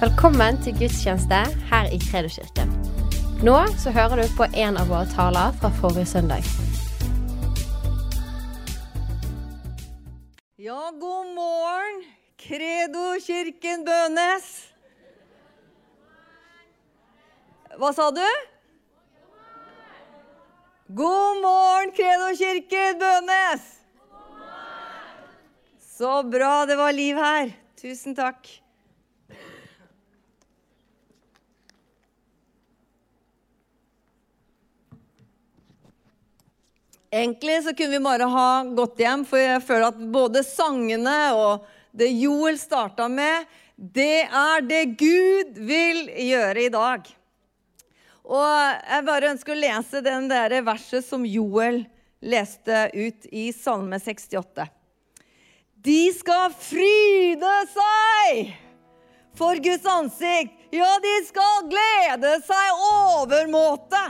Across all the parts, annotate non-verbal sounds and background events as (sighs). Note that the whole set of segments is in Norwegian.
Velkommen til gudstjeneste her i Kredoskirken. Nå så hører du på en av våre taler fra forrige søndag. Ja, god morgen, Kredo-kirken Bønes. Hva sa du? God morgen, Kredo-kirken Bønes. Så bra det var liv her. Tusen takk. Egentlig så kunne vi bare ha gått hjem, for jeg føler at både sangene og det Joel starta med, det er det Gud vil gjøre i dag. Og jeg bare ønsker å lese den der verset som Joel leste ut i Salme 68. De skal fryde seg for Guds ansikt. Ja, de skal glede seg overmåte.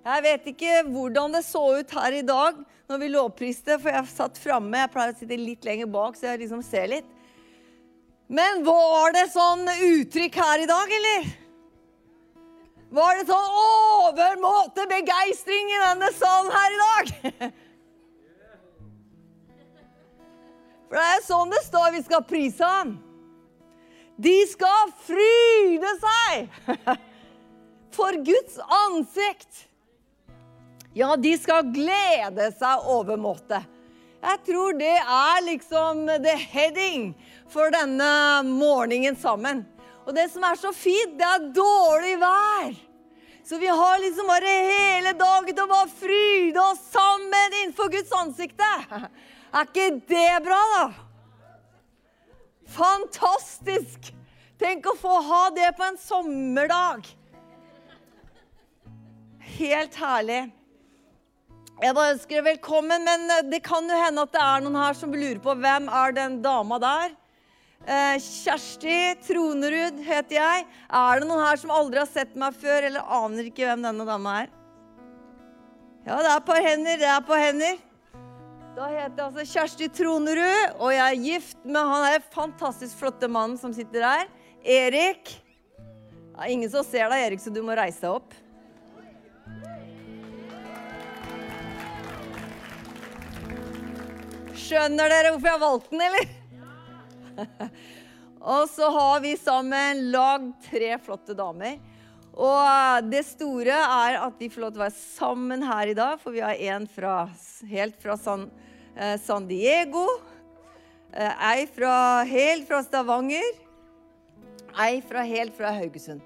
Jeg vet ikke hvordan det så ut her i dag når vi lovpriste, for jeg satt framme. Jeg pleier å sitte litt lenger bak, så jeg liksom ser litt. Men var det sånn uttrykk her i dag, eller? Var det sånn overmåte begeistring i denne salen her i dag? (laughs) For det er sånn det står vi skal prise ham. De skal fryde seg (laughs) for Guds ansikt. Ja, de skal glede seg overmåte. Jeg tror det er liksom the heading for denne morgenen sammen. Og det som er så fint, det er dårlig vær. Så vi har liksom bare hele dagen til å bare fryde oss sammen innenfor Guds ansikte. Er ikke det bra, da? Fantastisk! Tenk å få ha det på en sommerdag. Helt herlig. Jeg bare ønsker deg velkommen, men eh, det kan jo hende at det er noen her som lurer på hvem er den dama der. Eh, Kjersti Tronerud heter jeg. Er det noen her som aldri har sett meg før, eller aner ikke hvem denne dama er? Ja, det er på hender. Det er på hender. Da heter jeg altså Kjersti Tronerud, og jeg er gift med han er fantastisk flotte mannen som sitter der. Erik. Det er ingen som ser deg, Erik, så du må reise deg opp. Skjønner dere hvorfor jeg har valgt den, eller? (laughs) og så har vi sammen lagd tre flotte damer. Og det store er at vi får lov til å være sammen her i dag, for vi har en fra, helt fra San, eh, San Diego. Eh, ei fra, helt fra Stavanger. Ei fra, helt fra Haugesund.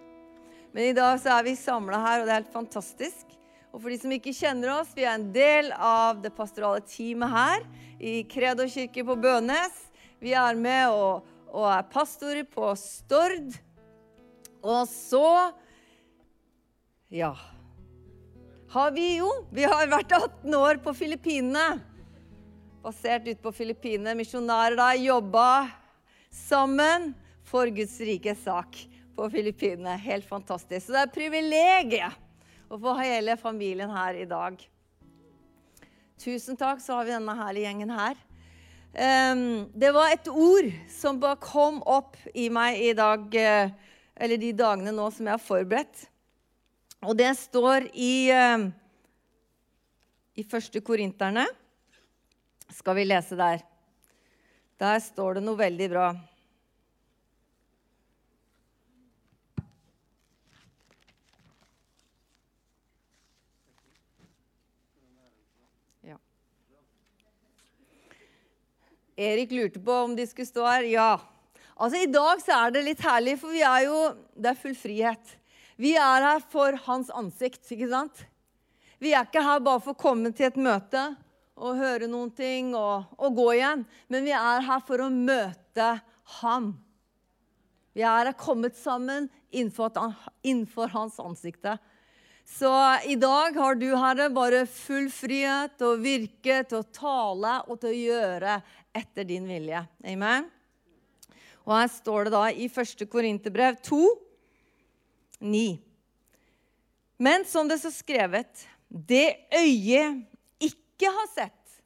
Men i dag så er vi samla her, og det er helt fantastisk. Og for de som ikke kjenner oss, vi er en del av det pastorale teamet her i Kredo kirke på Bønes. Vi er med og, og er pastorer på Stord. Og så Ja. Har vi jo Vi har vært 18 år på Filippinene. Basert ut på Filippinene. Misjonærer der jobba sammen for Guds rike sak på Filippinene. Helt fantastisk. Så det er et privilegium for hele familien her i dag. Tusen takk, så har vi denne herlige gjengen her. Um, det var et ord som bare kom opp i meg i dag, uh, eller de dagene nå som jeg har forberedt. Og det står i, uh, i første Korinterne. Skal vi lese der? Der står det noe veldig bra. Erik lurte på om de skulle stå her. Ja. Altså, I dag så er det litt herlig, for vi er jo Det er full frihet. Vi er her for hans ansikt, ikke sant? Vi er ikke her bare for å komme til et møte og høre noen ting og, og gå igjen. Men vi er her for å møte ham. Vi er her kommet sammen innenfor, innenfor hans ansikte. Så i dag har du, Herre, bare full frihet til å virke, til å tale og til å gjøre etter din vilje. Amen. Og her står det da i 1. Korinterbrev 2, 9. Men som det står skrevet, det øyet ikke har sett,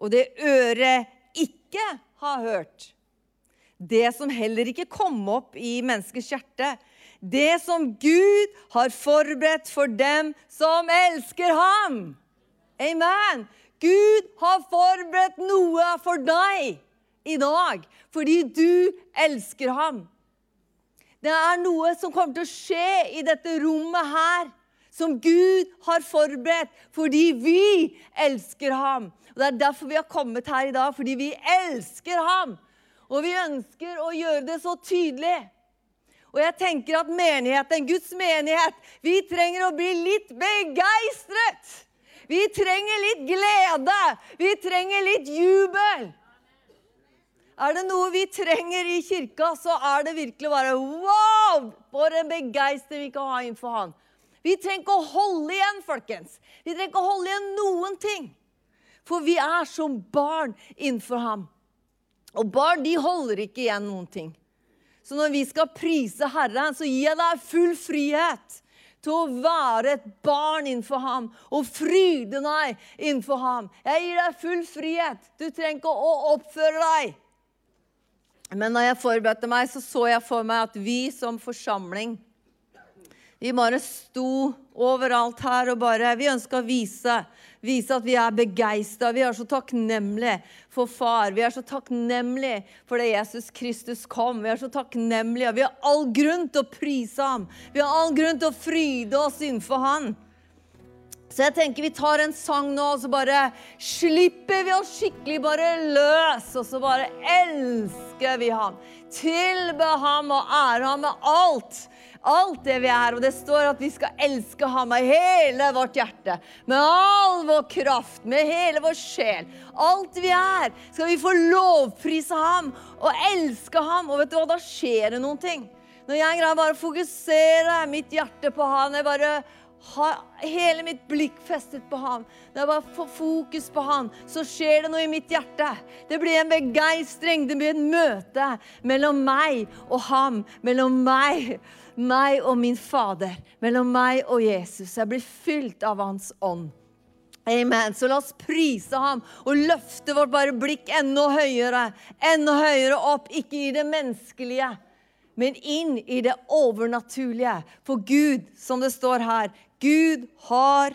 og det øret ikke har hørt, det som heller ikke kom opp i menneskets hjerte. Det som Gud har forberedt for dem som elsker ham. Amen. Gud har forberedt noe for deg i dag fordi du elsker ham. Det er noe som kommer til å skje i dette rommet her, som Gud har forberedt fordi vi elsker ham. Og Det er derfor vi har kommet her i dag, fordi vi elsker ham. Og vi ønsker å gjøre det så tydelig. Og jeg tenker at menigheten, Guds menighet, vi trenger å bli litt begeistret. Vi trenger litt glede. Vi trenger litt jubel. Er det noe vi trenger i kirka, så er det virkelig bare wow! For en begeistring vi kan ha innenfor Han. Vi trenger ikke å holde igjen, folkens. Vi trenger ikke å holde igjen noen ting. For vi er som barn innenfor ham. Og barn de holder ikke igjen noen ting. Så når vi skal prise Herren, så gir jeg deg full frihet til å være et barn innenfor ham og fryde deg innenfor ham. Jeg gir deg full frihet. Du trenger ikke å oppføre deg. Men når jeg forberedte meg, så så jeg for meg at vi som forsamling vi bare sto overalt her og bare Vi ønska å vise, vise at vi er begeistra. Vi er så takknemlige for far. Vi er så takknemlige for det Jesus Kristus kom. Vi er så takknemlige. Vi har all grunn til å prise ham. Vi har all grunn til å fryde oss innenfor han. Så jeg tenker vi tar en sang nå, og så bare slipper vi oss skikkelig bare løs. Og så bare elsker vi ham. Tilbe ham og ære ham med alt. Alt det vi er. Og det står at vi skal elske ham med hele vårt hjerte. Med all vår kraft, med hele vår sjel. Alt vi er, skal vi få lovprise ham og elske ham. Og vet du hva, da skjer det noen ting. Når jeg greier bare å fokusere mitt hjerte på han, jeg bare har hele mitt blikk festet på ham, når jeg bare får fokus på ham, så skjer det noe i mitt hjerte. Det blir en begeistring, det blir et møte mellom meg og ham, mellom meg, meg og min Fader, mellom meg og Jesus. Jeg blir fylt av Hans ånd. Amen. Så la oss prise ham og løfte vårt bare blikk enda høyere, enda høyere opp, ikke i det menneskelige men inn i det overnaturlige. For Gud, som det står her, Gud har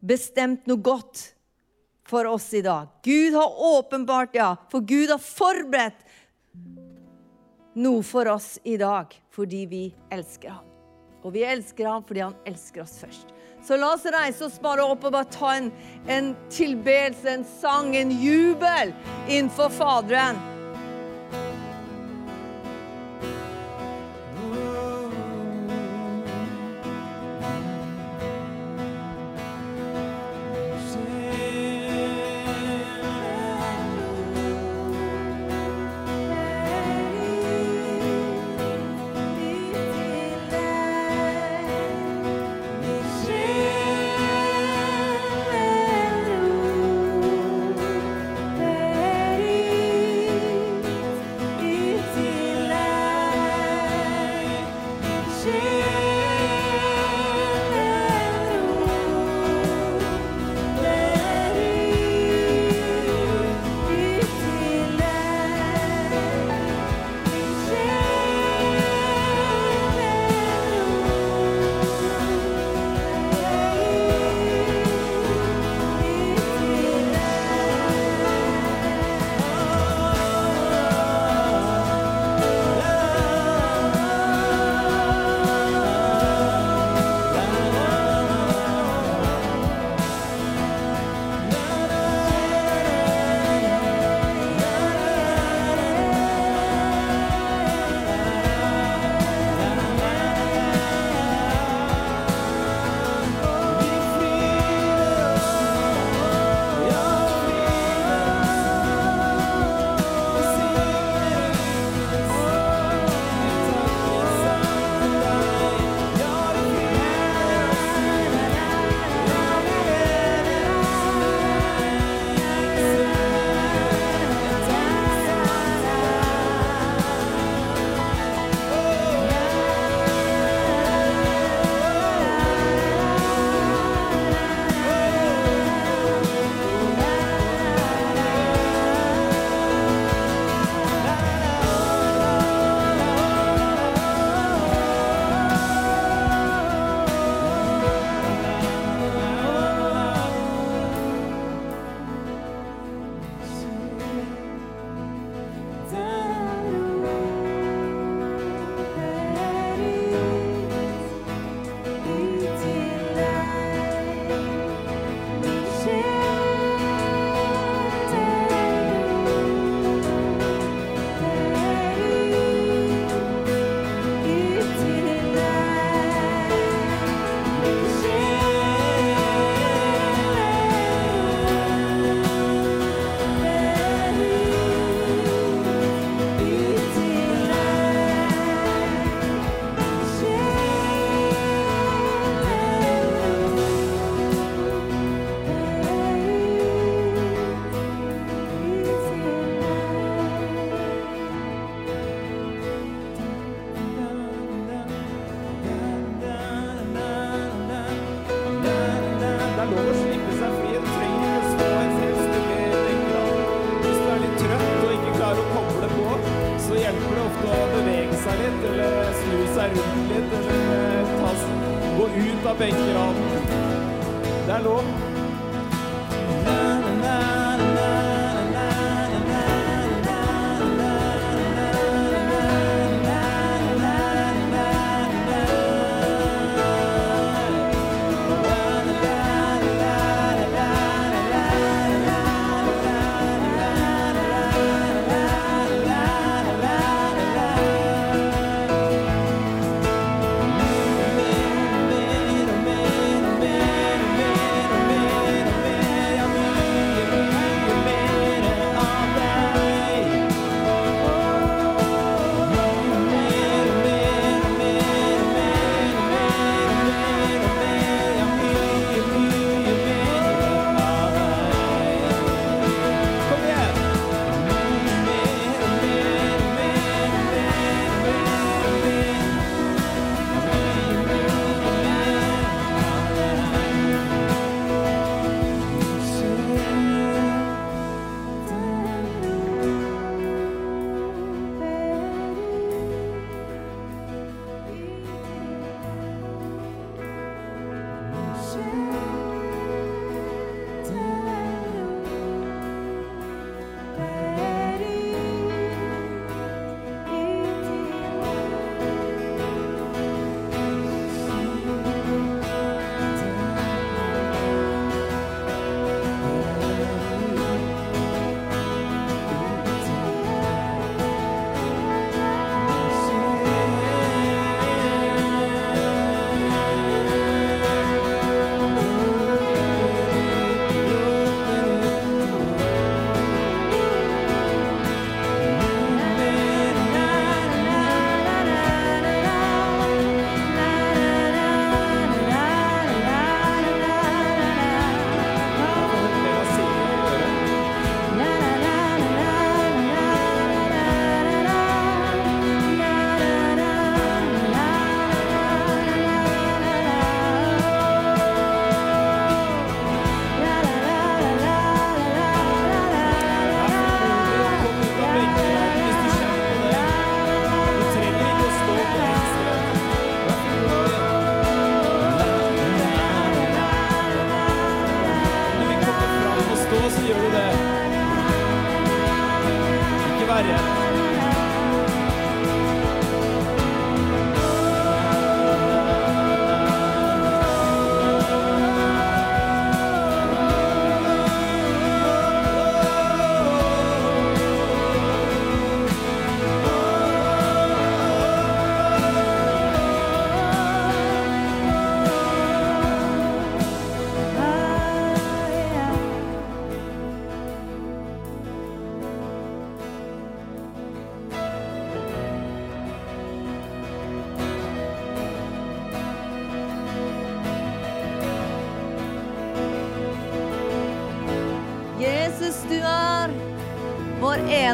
bestemt noe godt for oss i dag. Gud har åpenbart, ja, for Gud har forberedt noe for oss i dag fordi vi elsker ham. Og vi elsker ham fordi han elsker oss først. Så la oss reise oss bare opp og bare ta en, en tilbedelse, en sang, en jubel innenfor Faderen.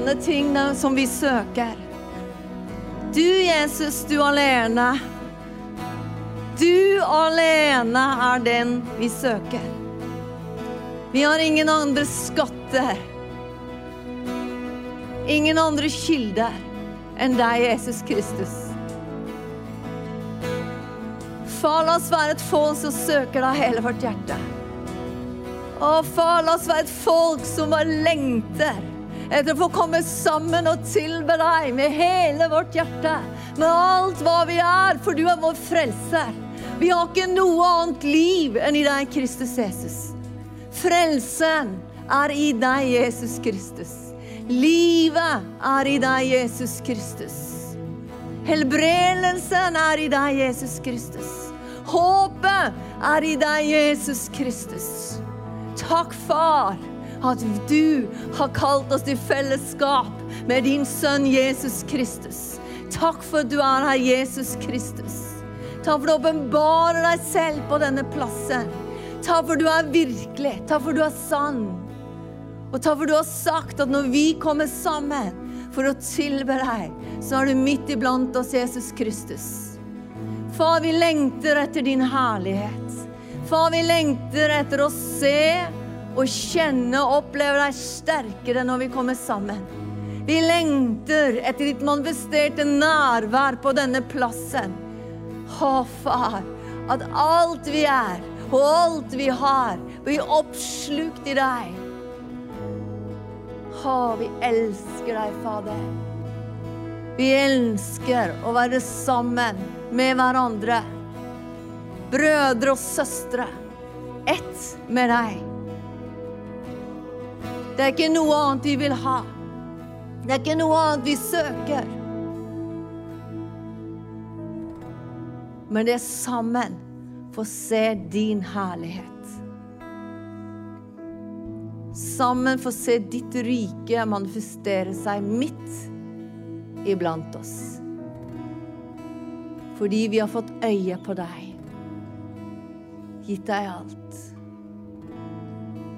Ene ting som vi søker. Du, Jesus, du alene. Du alene er den vi søker. Vi har ingen andre skatter. Ingen andre kilder enn deg, Jesus Kristus. Far, la oss være et folk som søker deg hele vårt hjerte. Å, far, la oss være et folk som bare lengter etter å få komme sammen og tilbe deg med hele vårt hjerte. Med alt hva vi er, for du er vår frelser. Vi har ikke noe annet liv enn i deg, Kristus Jesus. Frelsen er i deg, Jesus Kristus. Livet er i deg, Jesus Kristus. Helbredelsen er i deg, Jesus Kristus. Håpet er i deg, Jesus Kristus. Takk, far, at du har kalt oss til fellesskap med din sønn Jesus Kristus. Takk for at du er her, Jesus Kristus. Takk for at du åpenbarer deg selv på denne plassen. Takk for at du er virkelig. Takk for at du er sann. Og takk for at du har sagt at når vi kommer sammen for å tilbe deg, så er du midt iblant oss, Jesus Kristus. Far, vi lengter etter din herlighet. Far, vi lengter etter å se og kjenne og oppleve deg sterkere når vi kommer sammen. Vi lengter etter ditt manifesterte nærvær på denne plassen. Å, far, at alt vi er, og alt vi har, blir oppslukt i deg. Å, vi elsker deg, Fader. Vi elsker å være sammen med hverandre. Brødre og søstre. Ett med deg. Det er ikke noe annet vi vil ha. Det er ikke noe annet vi søker. Men det er sammen for å se din herlighet. Sammen for å se ditt rike manifestere seg midt iblant oss. Fordi vi har fått øye på deg. Gitt deg alt.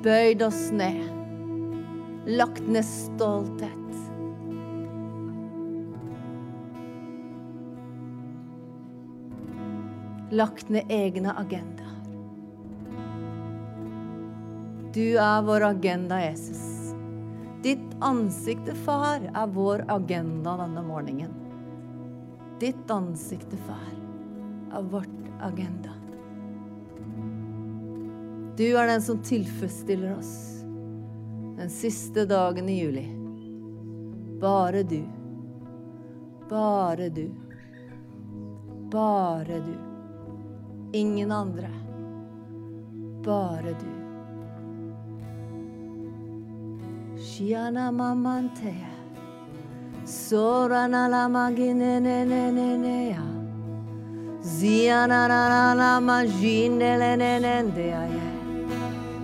Bøyd oss ned. Lagt ned stolthet. Lagt ned egne agendaer. Du er vår agenda, Jesus. Ditt ansikte, far, er vår agenda denne morgenen. Ditt ansikte, far, er vårt agenda. Du er den som tilfredsstiller oss den siste dagen i juli. Bare du. Bare du. Bare du. Ingen andre. Bare du. Shiana mamantea. Sorana la magine ne ne ne ne ya. Ziana na na na magine le ne ne de ya.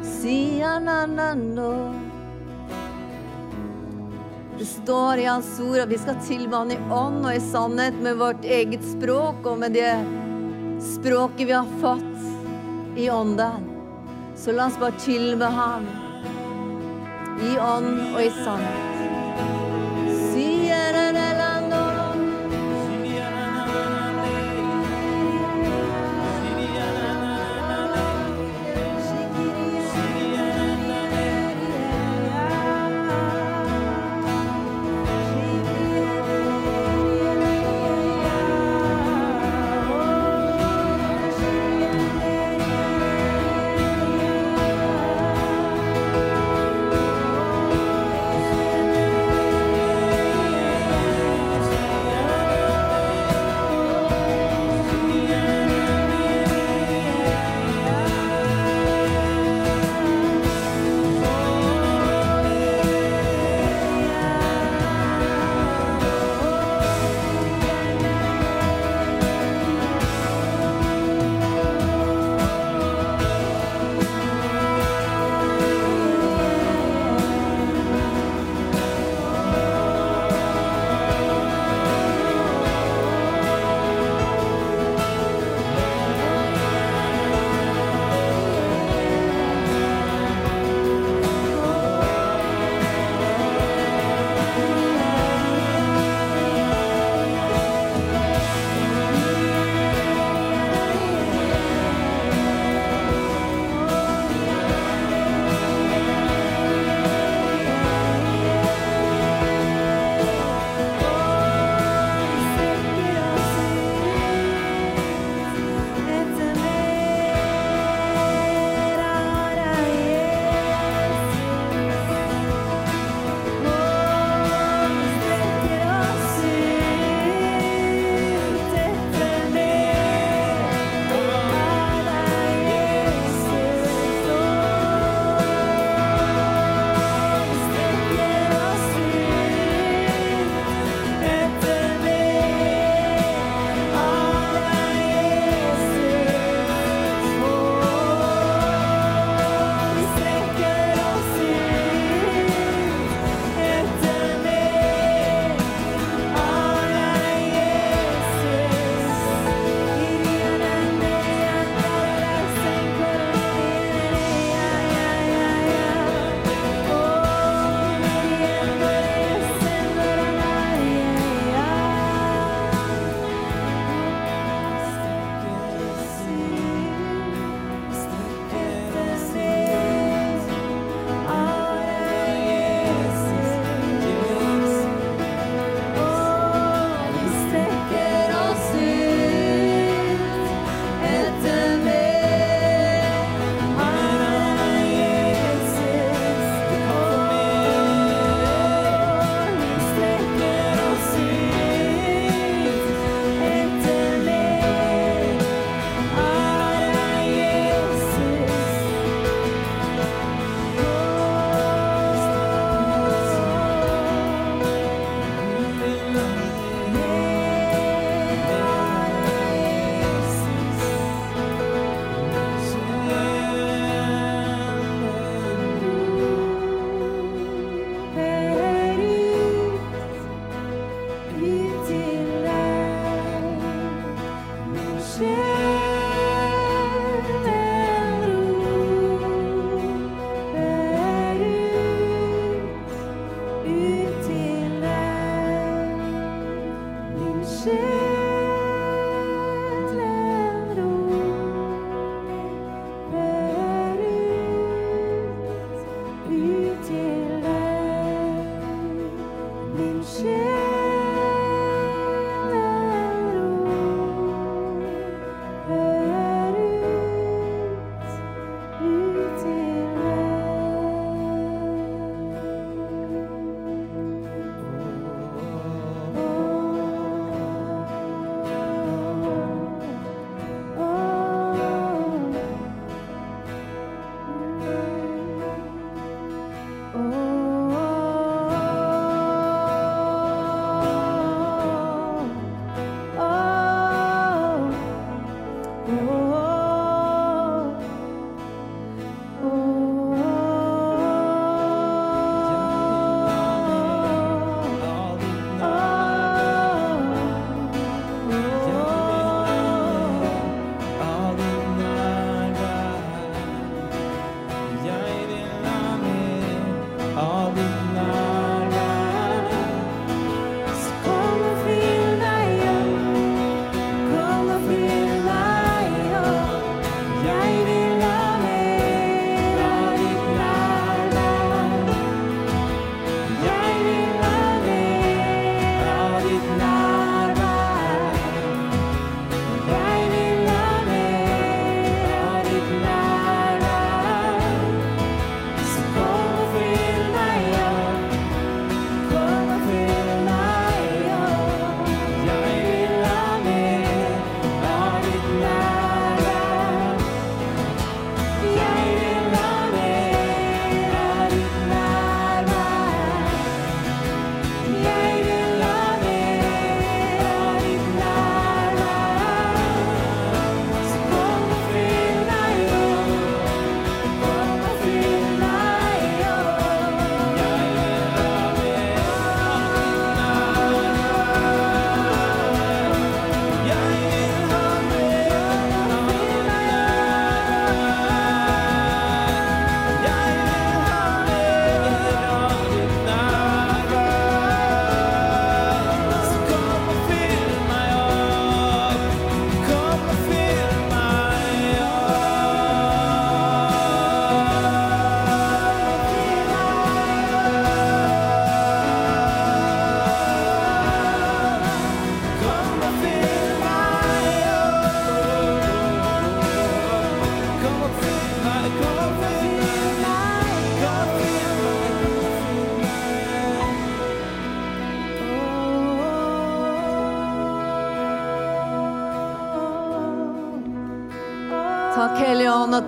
Siana na no. Det står i Hans ord at vi skal tilbe Han i ånd og i sannhet med vårt eget språk og med det språket vi har fått i ånden. Så la oss bare tilbe ham i ånd og i sannhet.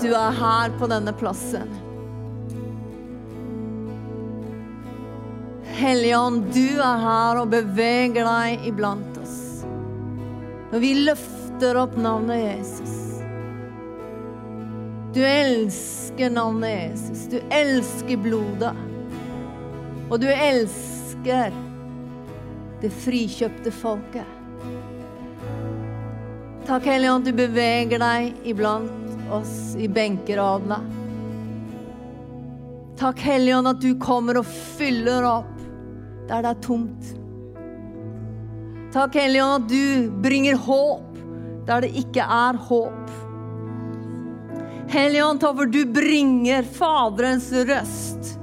Du er her på denne plassen. Hellige Ånd, du er her og beveger deg iblant oss. Når vi løfter opp navnet Jesus. Du elsker navnet Jesus. Du elsker blodet. Og du elsker det frikjøpte folket. Takk, Hellige Ånd, du beveger deg iblant oss i benkeradene. Takk, Hellige Ånd, at du kommer og fyller opp der det er tomt. Takk, Hellige Ånd, at du bringer håp der det ikke er håp. Hellige Ånd, takk for du bringer Faderens røst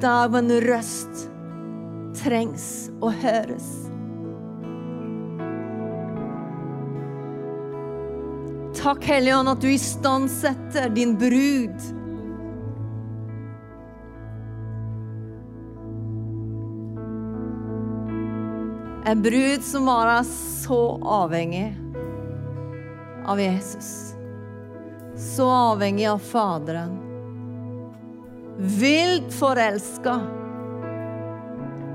der hvor en røst trengs å høres. Takk, Hellige Ånd, at du istandsetter din brud. En brud som var så avhengig av Jesus. Så avhengig av Faderen. Vilt forelska.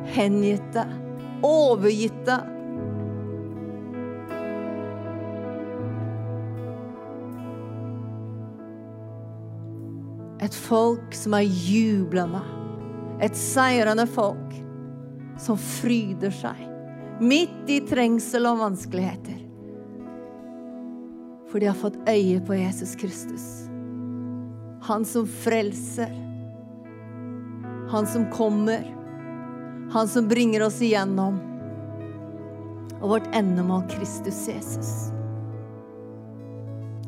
Hengitte. Overgitte. Et folk som er jublende. Et seirende folk som fryder seg midt i trengsel og vanskeligheter. For de har fått øye på Jesus Kristus. Han som frelser. Han som kommer. Han som bringer oss igjennom. Og vårt endemål Kristus Jesus.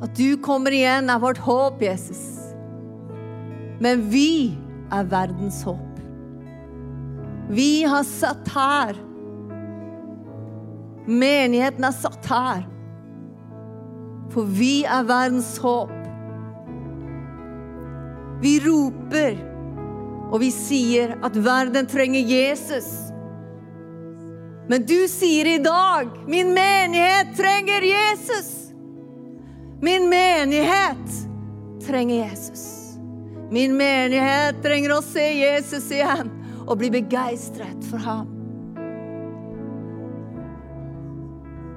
At du kommer igjen, er vårt håp, Jesus. Men vi er verdens håp. Vi har satt her. Menigheten er satt her. For vi er verdens håp. Vi roper, og vi sier at verden trenger Jesus. Men du sier i dag min menighet trenger Jesus. Min menighet trenger Jesus. Min menighet trenger å se Jesus igjen og bli begeistret for ham.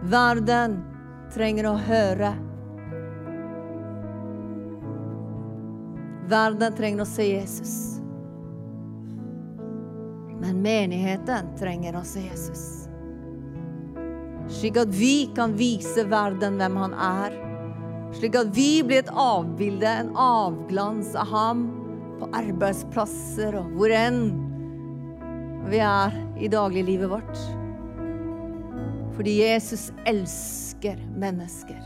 Verden trenger å høre. Verden trenger å se Jesus. Men menigheten trenger å se Jesus. Slik at vi kan vise verden hvem han er. Slik at vi blir et avbilde, en avglans av ham på arbeidsplasser og hvor enn vi er i dagliglivet vårt. Fordi Jesus elsker mennesker.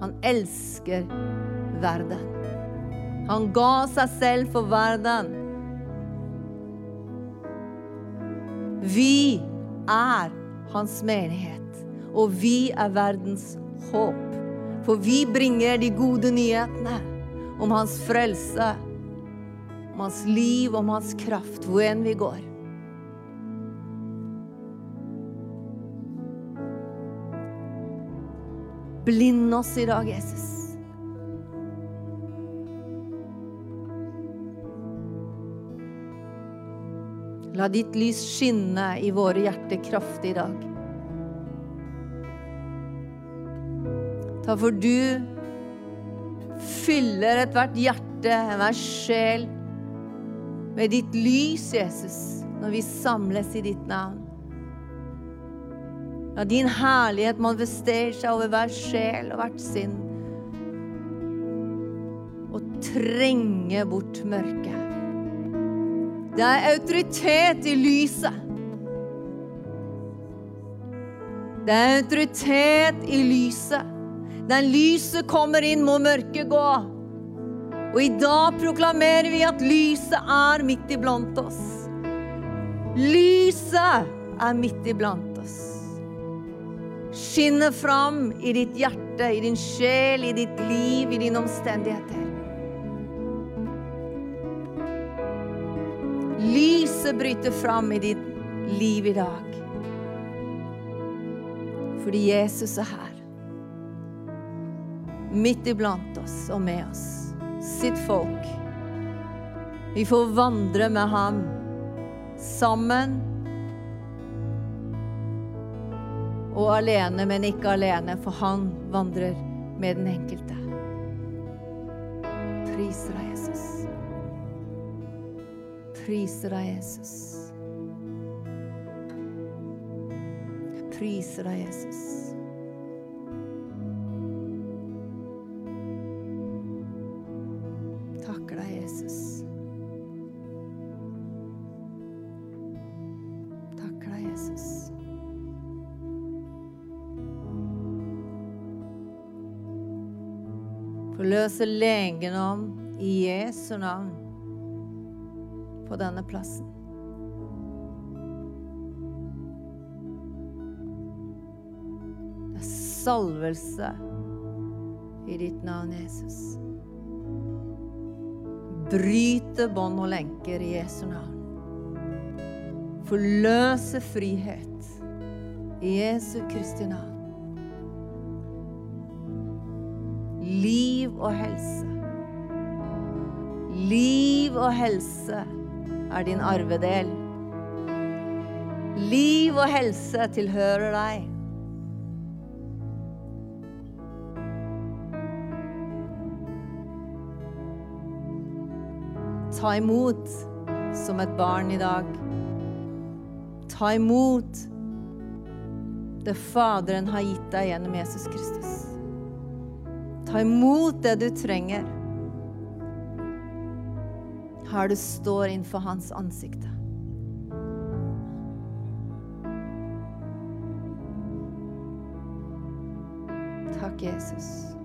Han elsker verden. Han ga seg selv for verden. Vi er hans menighet, og vi er verdens håp. For vi bringer de gode nyhetene om hans frelse, om hans liv, om hans kraft, hvor enn vi går. Blind oss i dag, Jesus. La ditt lys skinne i våre hjerter kraftig i dag. Ta for du fyller ethvert hjerte, enhver sjel, med ditt lys, Jesus, når vi samles i ditt navn. La din herlighet manifestere seg over hver sjel og hvert sinn. Og trenge bort mørket. Det er autoritet i lyset. Det er autoritet i lyset. Der lyset kommer inn, må mørket gå. Og i dag proklamerer vi at lyset er midt iblant oss. Lyset er midt iblant oss. Skinner fram i ditt hjerte, i din sjel, i ditt liv, i dine omstendigheter. Lyset bryter fram i ditt liv i dag. Fordi Jesus er her. Midt iblant oss og med oss. Sitt folk. Vi får vandre med ham sammen og alene, men ikke alene, for han vandrer med den enkelte. Priser deg, Jesus. Priser deg, Jesus. Priser deg, Jesus. Forløse legenom i Jesu navn på denne plassen. Det er salvelse i ditt navn, Jesus. Bryte bånd og lenker i Jesu navn. Forløse frihet i Jesu Kristi navn. Liv og helse. Liv og helse er din arvedel. Liv og helse tilhører deg. Ta imot som et barn i dag. Ta imot det Faderen har gitt deg gjennom Jesus Kristus. Ta imot det du trenger her du står innenfor hans ansikte. Takk, Jesus.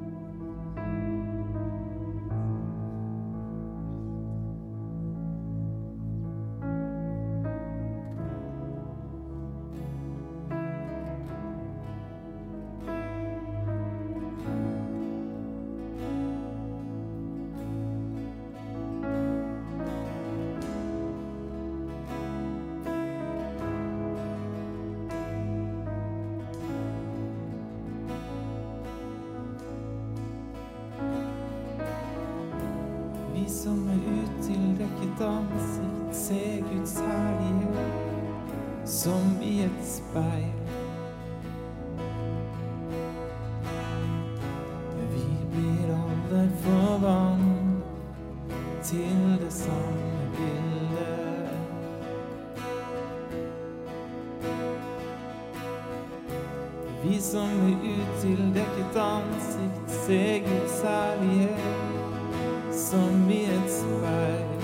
Til det samme bildet. Vi som med utildekket ansikt ser Guds herlighet som i et speil.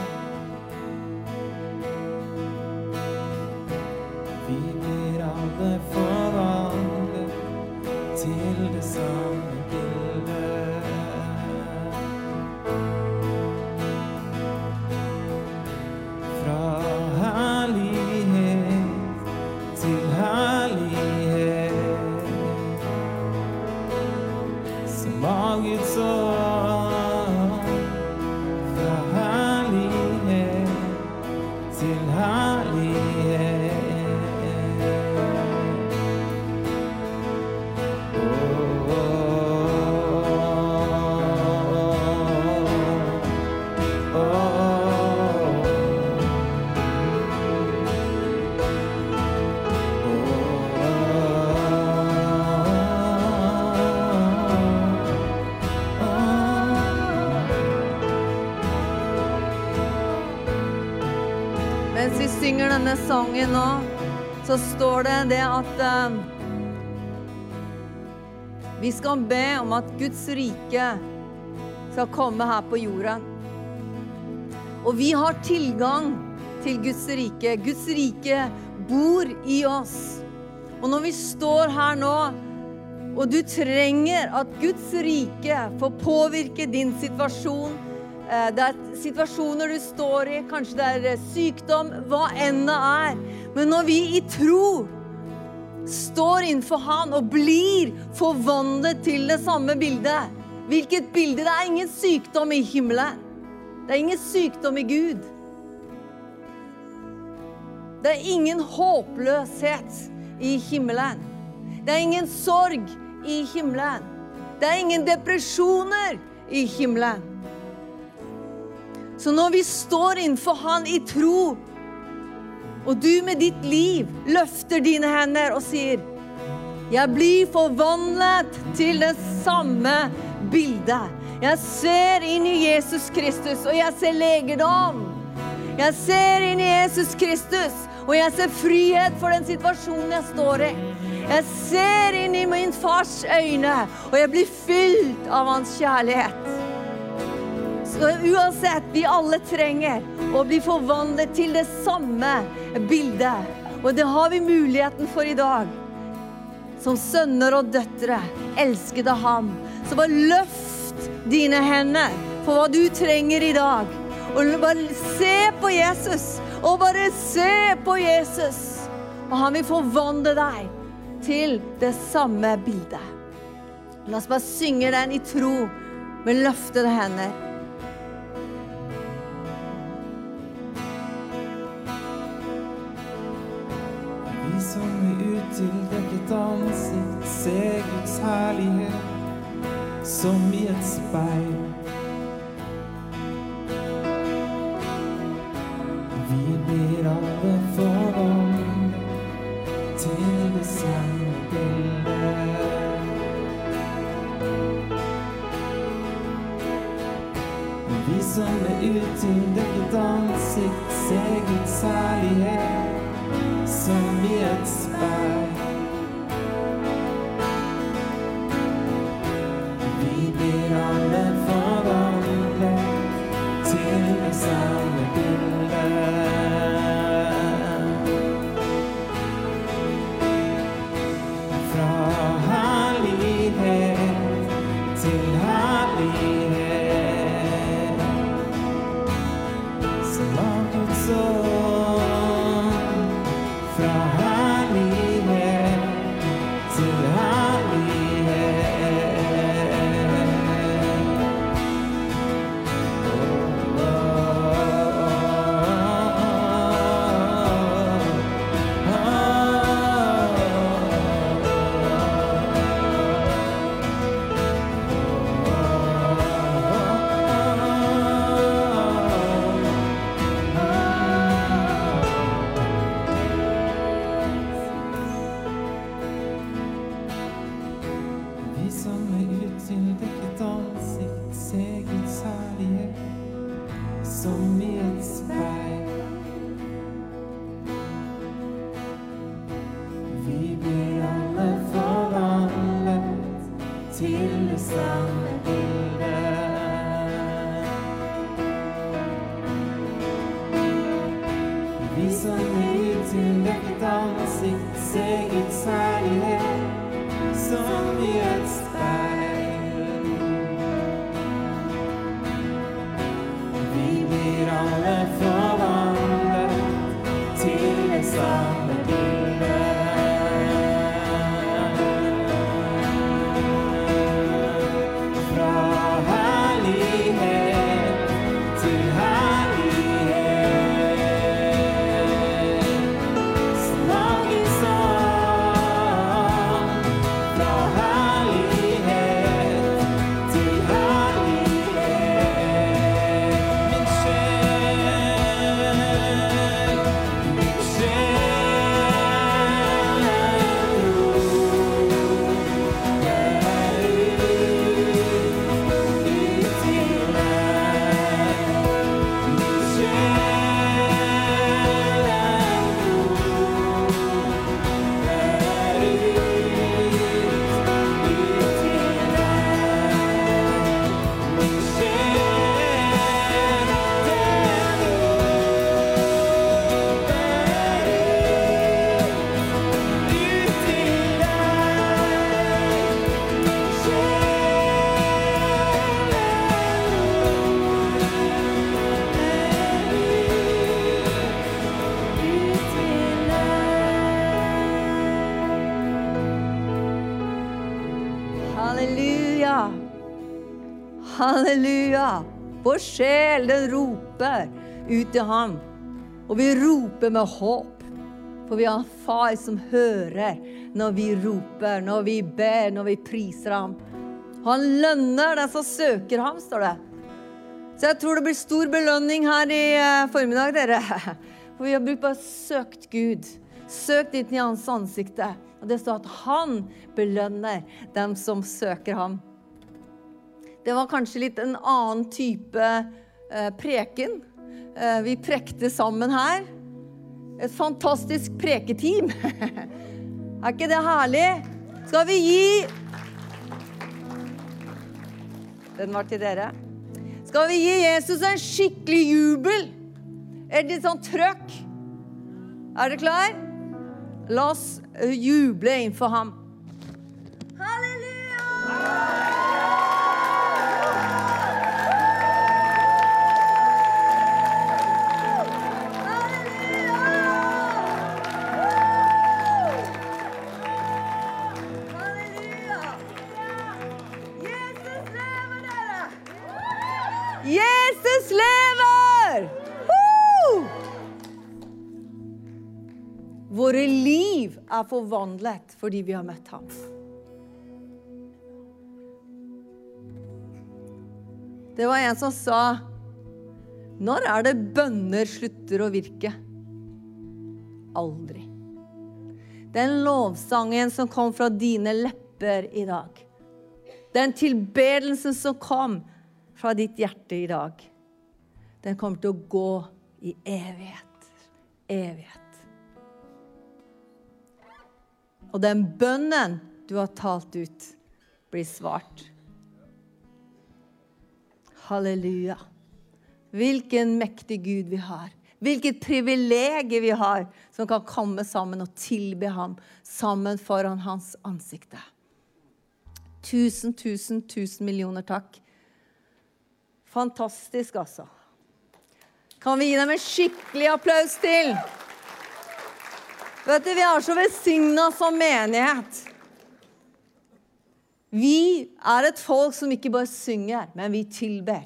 Synger denne sangen nå, så står det det at eh, vi skal be om at Guds rike skal komme her på jorden. Og vi har tilgang til Guds rike. Guds rike bor i oss. Og når vi står her nå, og du trenger at Guds rike får påvirke din situasjon, det er situasjoner du står i, kanskje det er eh, sykdom, hva enn det er. Men når vi i tro står innenfor Han og blir forvandlet til det samme bildet Hvilket bilde? Det er ingen sykdom i himmelen. Det er ingen sykdom i Gud. Det er ingen håpløshet i himmelen. Det er ingen sorg i himmelen. Det er ingen depresjoner i himmelen. Så når vi står innenfor Han i tro, og du med ditt liv løfter dine hender og sier Jeg blir forvandlet til det samme bildet. Jeg ser inn i Jesus Kristus, og jeg ser legedom. Jeg ser inn i Jesus Kristus, og jeg ser frihet for den situasjonen jeg står i. Jeg ser inn i min fars øyne, og jeg blir fylt av hans kjærlighet. Så uansett, vi alle trenger å bli forvandlet til det samme bildet. Og det har vi muligheten for i dag. Som sønner og døtre, elsket av ham. Så bare løft dine hender for hva du trenger i dag. Og bare se på Jesus. Og bare se på Jesus. Og han vil forvandle deg til det samme bildet. La oss bare synge den i tro med løftede hender. Med utildekket ansikt se Guds herlighet som i et speil. komme ut til dekket ansikt, se Guds herlighet som i et speil. Halleluja. Vår sjel, den roper ut til ham. Og vi roper med håp. For vi har en far som hører når vi roper, når vi ber, når vi priser ham. Han lønner den som søker ham, står det. Så jeg tror det blir stor belønning her i eh, formiddag, dere. (laughs) For vi har brukt bare søkt Gud. Søkt inn i hans ansikte. Og det står at han belønner dem som søker ham. Det var kanskje litt en annen type eh, preken. Eh, vi prekte sammen her. Et fantastisk preketeam. (laughs) er ikke det herlig? Skal vi gi Den var til dere. Skal vi gi Jesus en skikkelig jubel? Et litt sånn trøkk? Er dere klar? La oss eh, juble innenfor ham. Jesus lever! Woo! Våre liv er forvandlet fordi vi har møtt ham. Det var en som sa Når er det bønner slutter å virke? Aldri. Den lovsangen som kom fra dine lepper i dag. Den tilbedelsen som kom fra ditt hjerte i dag. Den kommer til å gå i evighet. Evighet. Og den bønnen du har talt ut, blir svart. Halleluja. Hvilken mektig Gud vi har. Hvilket privilegium vi har som kan komme sammen og tilbe ham sammen foran hans ansikte. Tusen, tusen, tusen millioner takk. Fantastisk, altså. Kan vi gi dem en skikkelig applaus til? Vet du, Vi er så velsigna som menighet. Vi er et folk som ikke bare synger, men vi tilber.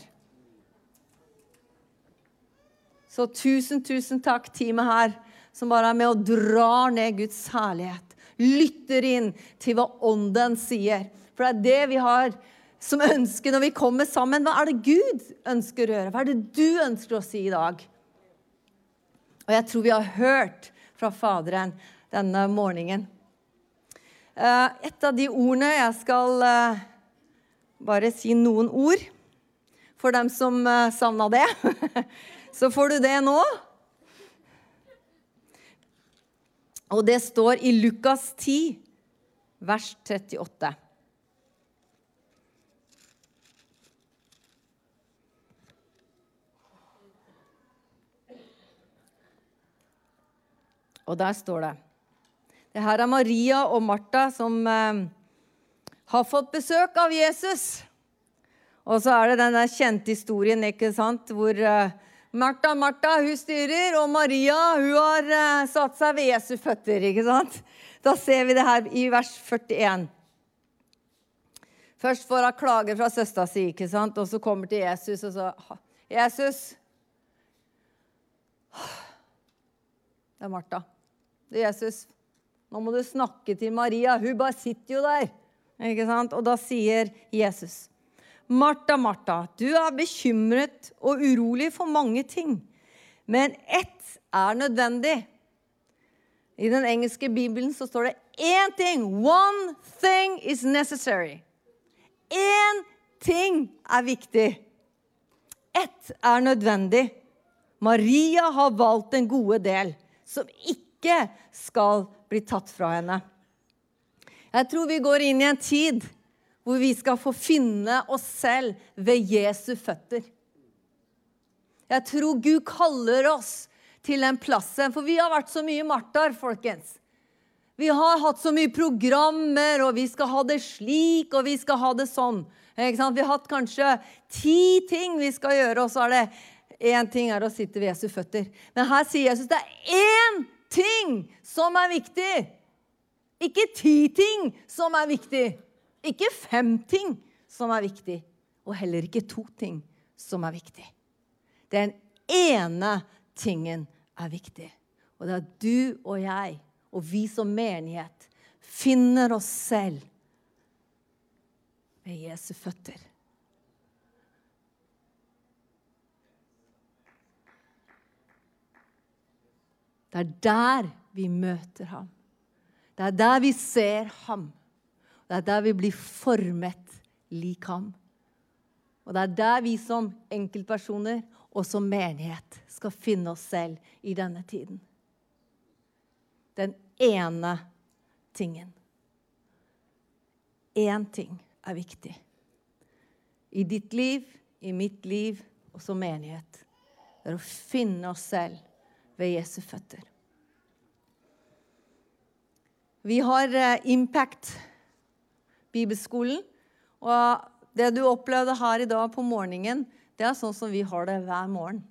Så tusen, tusen takk, teamet her, som bare er med og drar ned Guds herlighet. Lytter inn til hva Ånden sier. For det er det vi har som ønsker når vi kommer sammen. Hva er det Gud ønsker å gjøre? Hva er det du ønsker å si i dag? Og jeg tror vi har hørt fra Faderen denne morgenen. Eh, Et av de ordene Jeg skal eh, bare si noen ord for dem som eh, savna det. (laughs) Så får du det nå. Og det står i Lukas 10, vers 38. Og der står det Det her er Maria og Martha som eh, har fått besøk av Jesus. Og så er det den der kjente historien ikke sant, hvor eh, Martha, Martha, hun styrer, og Maria hun har eh, satt seg ved Jesu føtter. ikke sant? Da ser vi det her i vers 41. Først får hun klage fra søstera si, ikke sant? og så kommer til Jesus og så Jesus (sighs) Det er Martha. Er Jesus. Nå må du snakke til Maria. Hun bare sitter jo der. Ikke sant? Og da sier Jesus Martha, Martha, du er bekymret og urolig for mange ting, men ett er nødvendig. I den engelske bibelen så står det én ting. One thing is necessary. Én ting er viktig. Ett er nødvendig. Maria har valgt den gode del, som ikke skal bli tatt fra henne. Jeg tror vi går inn i en tid hvor vi skal få finne oss selv ved Jesu føtter. Jeg tror Gud kaller oss til den plassen, for vi har vært så mye Martha, folkens. Vi har hatt så mye programmer, og vi skal ha det slik, og vi skal ha det sånn. Vi har hatt kanskje ti ting vi skal gjøre, og så er det én ting er å sitte ved Jesu føtter. Men her sier Jesus det er én ting som er viktig. Ikke ti ting som er viktig. Ikke fem ting som er viktig, og heller ikke to ting som er viktig. Den ene tingen er viktig. Og det er du og jeg og vi som menighet finner oss selv ved Jesu føtter. Det er der vi møter ham. Det er der vi ser ham. Det er der vi blir formet lik ham. Og det er der vi som enkeltpersoner og som menighet skal finne oss selv i denne tiden. Den ene tingen. Én ting er viktig. I ditt liv, i mitt liv og som menighet. Det er å finne oss selv ved Jesu føtter. Vi har eh, Impact bibelskolen. Og det du opplevde her i dag på morgenen, det er sånn som vi har det hver morgen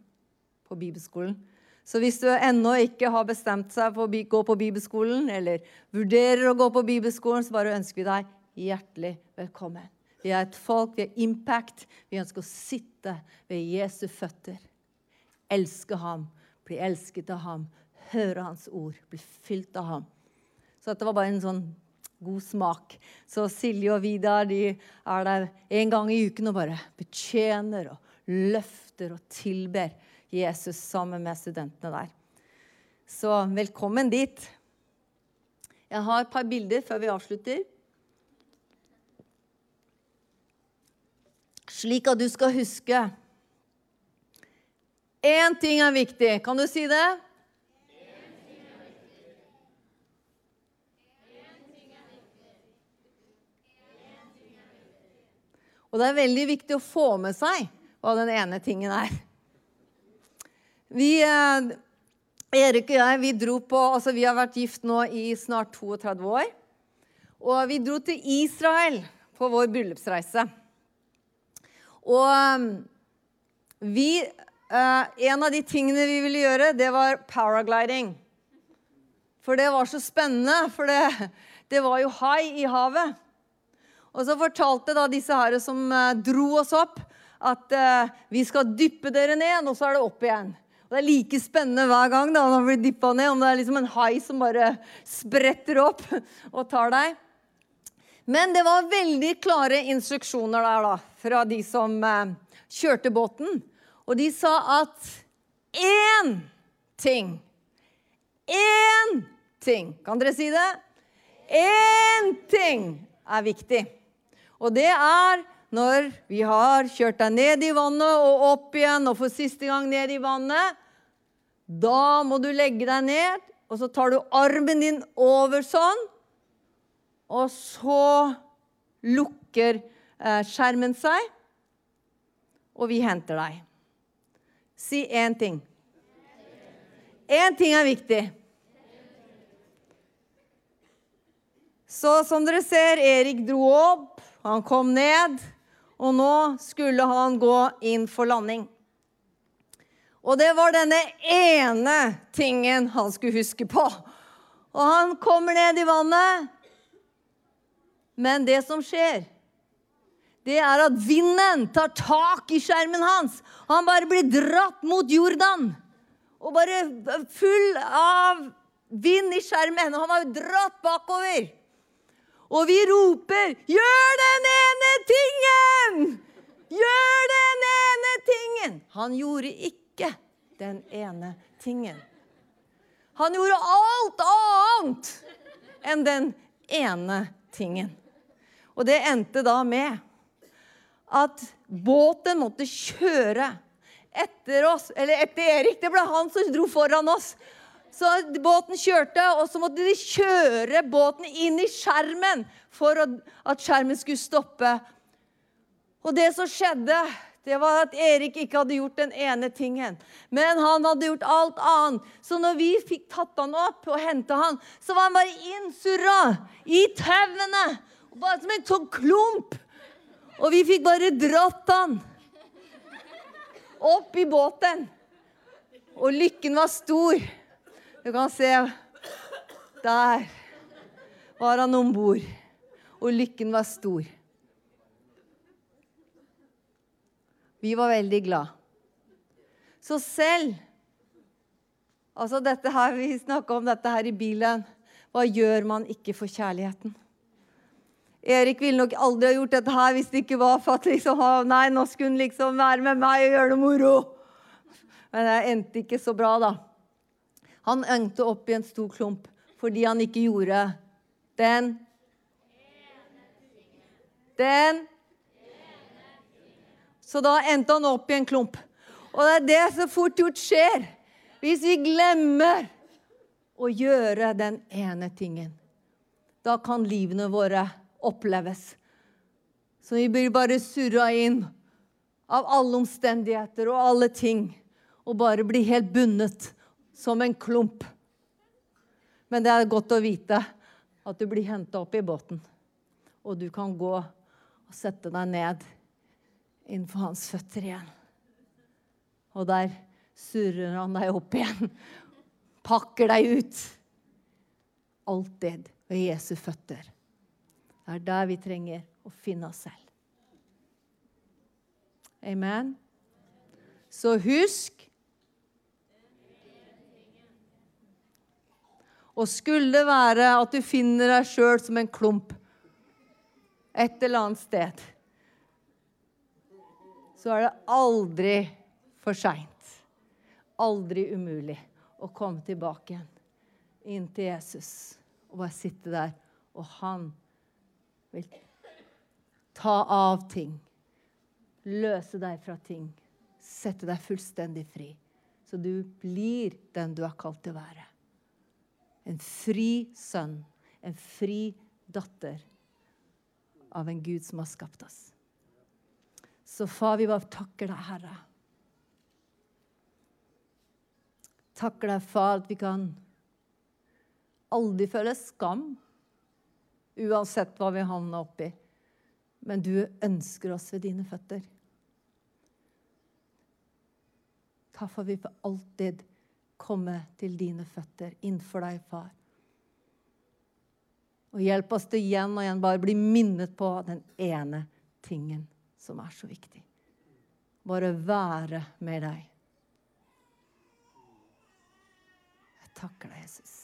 på bibelskolen. Så hvis du ennå ikke har bestemt seg for å gå på bibelskolen, eller vurderer å gå på bibelskolen, så bare ønsker vi deg hjertelig velkommen. Vi er et folk, vi er impact. Vi ønsker å sitte ved Jesu føtter. Elske ham, bli elsket av ham, høre hans ord, bli fylt av ham. Så dette var bare en sånn god smak. Så Silje og Vidar de er der en gang i uken og bare betjener og løfter og tilber Jesus sammen med studentene der. Så velkommen dit. Jeg har et par bilder før vi avslutter. Slik at du skal huske Én ting er viktig. Kan du si det? Og det er veldig viktig å få med seg hva den ene tingen er. Vi, eh, Erik og jeg vi dro på, altså vi har vært gift nå i snart 32 år. Og vi dro til Israel på vår bryllupsreise. Og eh, vi eh, En av de tingene vi ville gjøre, det var paragliding. For det var så spennende. For det, det var jo hai i havet. Og så fortalte da disse her som dro oss opp, at vi skal dyppe dere ned, og så er det opp igjen. Det er like spennende hver gang da, man blir dyppa ned, om det er liksom en hai som bare spretter opp (laughs) og tar deg. Men det var veldig klare instruksjoner der da, fra de som eh, kjørte båten. Og de sa at én ting Én ting Kan dere si det? Én ting er viktig. Og det er når vi har kjørt deg ned i vannet og opp igjen og for siste gang ned i vannet, da må du legge deg ned, og så tar du armen din over sånn. Og så lukker eh, skjermen seg, og vi henter deg. Si én ting. Én ting er viktig. Så som dere ser, Erik dro opp, han kom ned, og nå skulle han gå inn for landing. Og det var denne ene tingen han skulle huske på. Og han kommer ned i vannet. Men det som skjer, det er at vinden tar tak i skjermen hans. Han bare blir dratt mot Jordan. Og bare full av vind i skjermen. Og Han var dratt bakover. Og vi roper 'Gjør den ene tingen!' Gjør den ene tingen! Han gjorde ikke den ene tingen. Han gjorde alt annet enn den ene tingen. Og det endte da med at båten måtte kjøre etter oss, eller etter Erik. Det ble han som dro foran oss. Så båten kjørte, og så måtte de kjøre båten inn i skjermen for at skjermen skulle stoppe. Og det som skjedde, det var at Erik ikke hadde gjort den ene tingen. Men han hadde gjort alt annet. Så når vi fikk tatt han opp og henta han, så var han bare innsurra i tauene. Bare som en sånn klump. Og vi fikk bare dratt han opp i båten. Og lykken var stor. Du kan se Der var han om bord. Og lykken var stor. Vi var veldig glad. Så selv Altså dette her, Vi snakka om dette her i bilen. Hva gjør man ikke for kjærligheten? Erik ville nok aldri ha gjort dette her hvis det ikke var for at liksom, nei, nå skulle han liksom være med meg og gjøre det moro. Men det endte ikke så bra, da. Han endte opp i en stor klump fordi han ikke gjorde den Den Så da endte han opp i en klump. Og det er det som fort gjort skjer hvis vi glemmer å gjøre den ene tingen. Da kan livene våre oppleves. Så vi blir bare surra inn av alle omstendigheter og alle ting. Og bare blir helt bundet som en klump. Men det er godt å vite at du blir henta opp i båten. Og du kan gå og sette deg ned innenfor hans føtter igjen. Og der surrer han deg opp igjen. Pakker deg ut. Alltid ved Jesu føtter. Det er der vi trenger å finne oss selv. Amen. Så husk Og skulle det være at du finner deg sjøl som en klump et eller annet sted, så er det aldri for seint. Aldri umulig å komme tilbake igjen inn til Jesus og bare sitte der, og han vil ta av ting. Løse deg fra ting. Sette deg fullstendig fri. Så du blir den du er kalt til å være. En fri sønn, en fri datter av en Gud som har skapt oss. Så far, vi bare takker deg, Herre. Takker deg, far, at vi kan aldri føle skam uansett hva vi havner oppi. Men du ønsker oss ved dine føtter. Takk for vi for alltid komme til dine føtter, innenfor deg, far. Og hjelp oss til igjen og igjen bare bli minnet på den ene tingen som er så viktig. Bare være med deg. Jeg takker deg, Jesus.